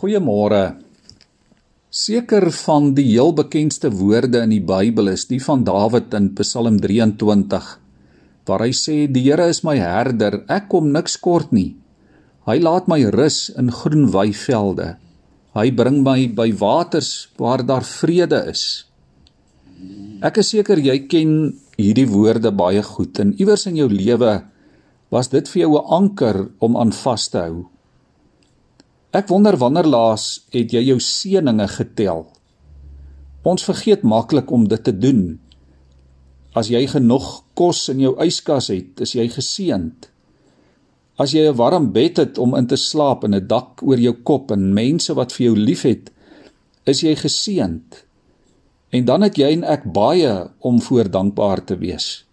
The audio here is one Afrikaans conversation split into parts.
Goeiemôre. Seker van die heel bekendste woorde in die Bybel is die van Dawid in Psalm 23 waar hy sê die Here is my herder, ek kom niks kort nie. Hy laat my rus in groen weivelde. Hy bring my by waters waar daar vrede is. Ek is seker jy ken hierdie woorde baie goed en iewers in jou lewe was dit vir jou 'n anker om aan vas te hou. Ek wonder wanneer laas het jy jou seëninge getel? Ons vergeet maklik om dit te doen. As jy genoeg kos in jou yskas het, is jy geseënd. As jy 'n warm bed het om in te slaap en 'n dak oor jou kop en mense wat vir jou liefhet, is jy geseënd. En dan het jy en ek baie om voor dankbaar te wees.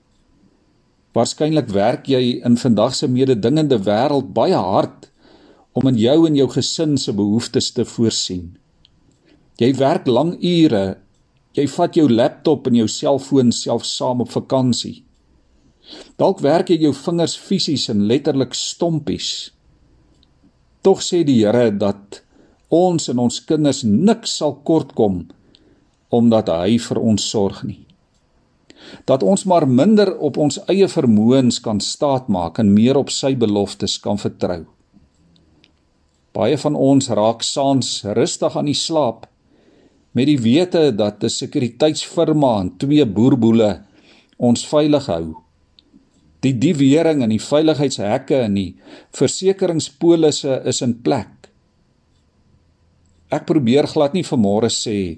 Waarskynlik werk jy in vandag se mededingende wêreld baie hard om in jou en jou gesin se behoeftes te voorsien. Jy werk lang ure. Jy vat jou laptop en jou selfoon self saam op vakansie. Dalk werk jy jou vingers fisies en letterlik stompies. Tog sê die Here dat ons en ons kinders niks sal kortkom omdat hy vir ons sorg nie. Dat ons maar minder op ons eie vermoëns kan staatmaak en meer op sy beloftes kan vertrou. Baie van ons raak saans rustig aan die slaap met die wete dat 'n sekuriteitsfirma en twee boerboele ons veilig hou. Die diewering en die veiligheidshekke en die versekeringspolisse is in plek. Ek probeer glad nie vanmôre sê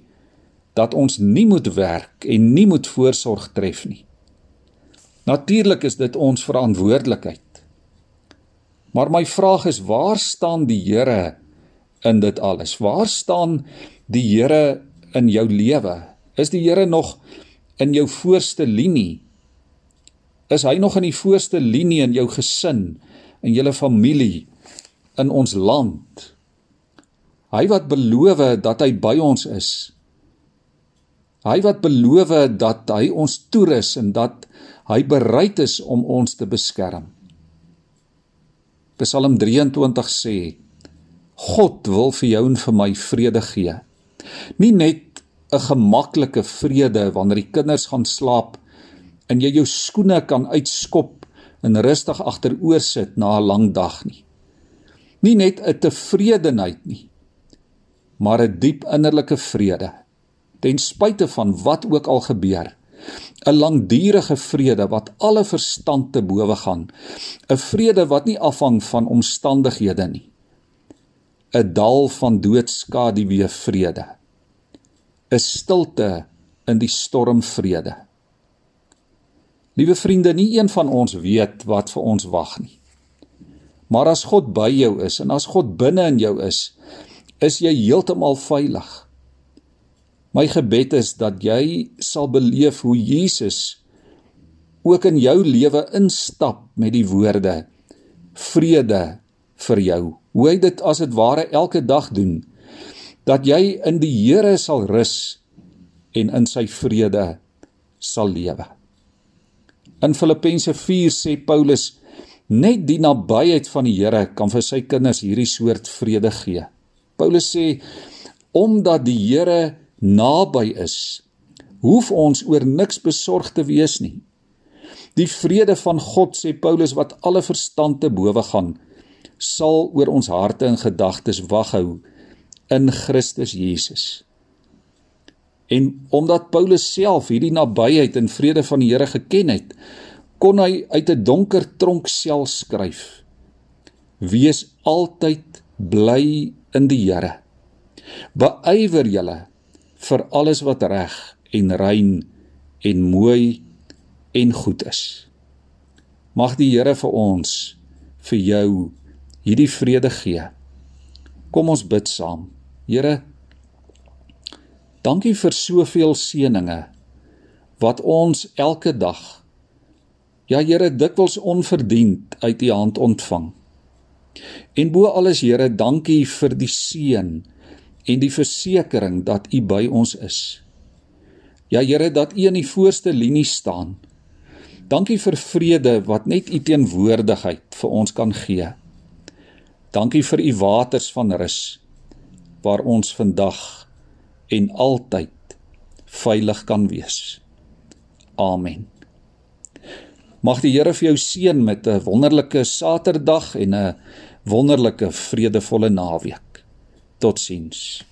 dat ons nie moet werk en nie moet voorsorg tref nie. Natuurlik is dit ons verantwoordelikheid. Maar my vraag is waar staan die Here in dit alles? Waar staan die Here in jou lewe? Is die Here nog in jou voorste linie? Is hy nog in die voorste linie in jou gesin, in julle familie, in ons land? Hy wat beloof dat hy by ons is. Hy wat beloof dat hy ons toerus en dat hy bereid is om ons te beskerm. Psalm 23 sê: God wil vir jou en vir my vrede gee. Nie net 'n gemaklike vrede wanneer die kinders gaan slaap en jy jou skoene kan uitskop en rustig agteroor sit na 'n lang dag nie. Nie net 'n tevredenheid nie, maar 'n diep innerlike vrede ten spyte van wat ook al gebeur. 'n langdurige vrede wat alle verstand te bowe gaan 'n vrede wat nie afhang van omstandighede nie 'n dal van doodskaduwee vrede 'n stilte in die storm vrede Liewe vriende nie een van ons weet wat vir ons wag nie. Maar as God by jou is en as God binne in jou is is jy heeltemal veilig My gebed is dat jy sal beleef hoe Jesus ook in jou lewe instap met die woorde vrede vir jou. Hoe hy dit as dit ware elke dag doen dat jy in die Here sal rus en in sy vrede sal lewe. In Filippense 4 sê Paulus net die nabyheid van die Here kan vir sy kinders hierdie soort vrede gee. Paulus sê omdat die Here naby is, hoef ons oor niks besorg te wees nie. Die vrede van God sê Paulus wat alle verstand te bowe gaan, sal oor ons harte en gedagtes waghou in Christus Jesus. En omdat Paulus self hierdie nabyheid en vrede van die Here geken het, kon hy uit 'n donker tronksel skryf: Wees altyd bly in die Here. Beywer julle vir alles wat reg en rein en mooi en goed is. Mag die Here vir ons vir jou hierdie vrede gee. Kom ons bid saam. Here, dankie vir soveel seëninge wat ons elke dag ja Here dikwels onverdiend uit U hand ontvang. En bo alles Here, dankie vir die seën en die versekering dat U by ons is. Ja Here, dat U in die voorste linie staan. Dankie vir vrede wat net U teenwoordigheid vir ons kan gee. Dankie vir U waters van rus. waar ons vandag en altyd veilig kan wees. Amen. Mag die Here vir jou seën met 'n wonderlike Saterdag en 'n wonderlike vredevolle naweek. Tot ziens.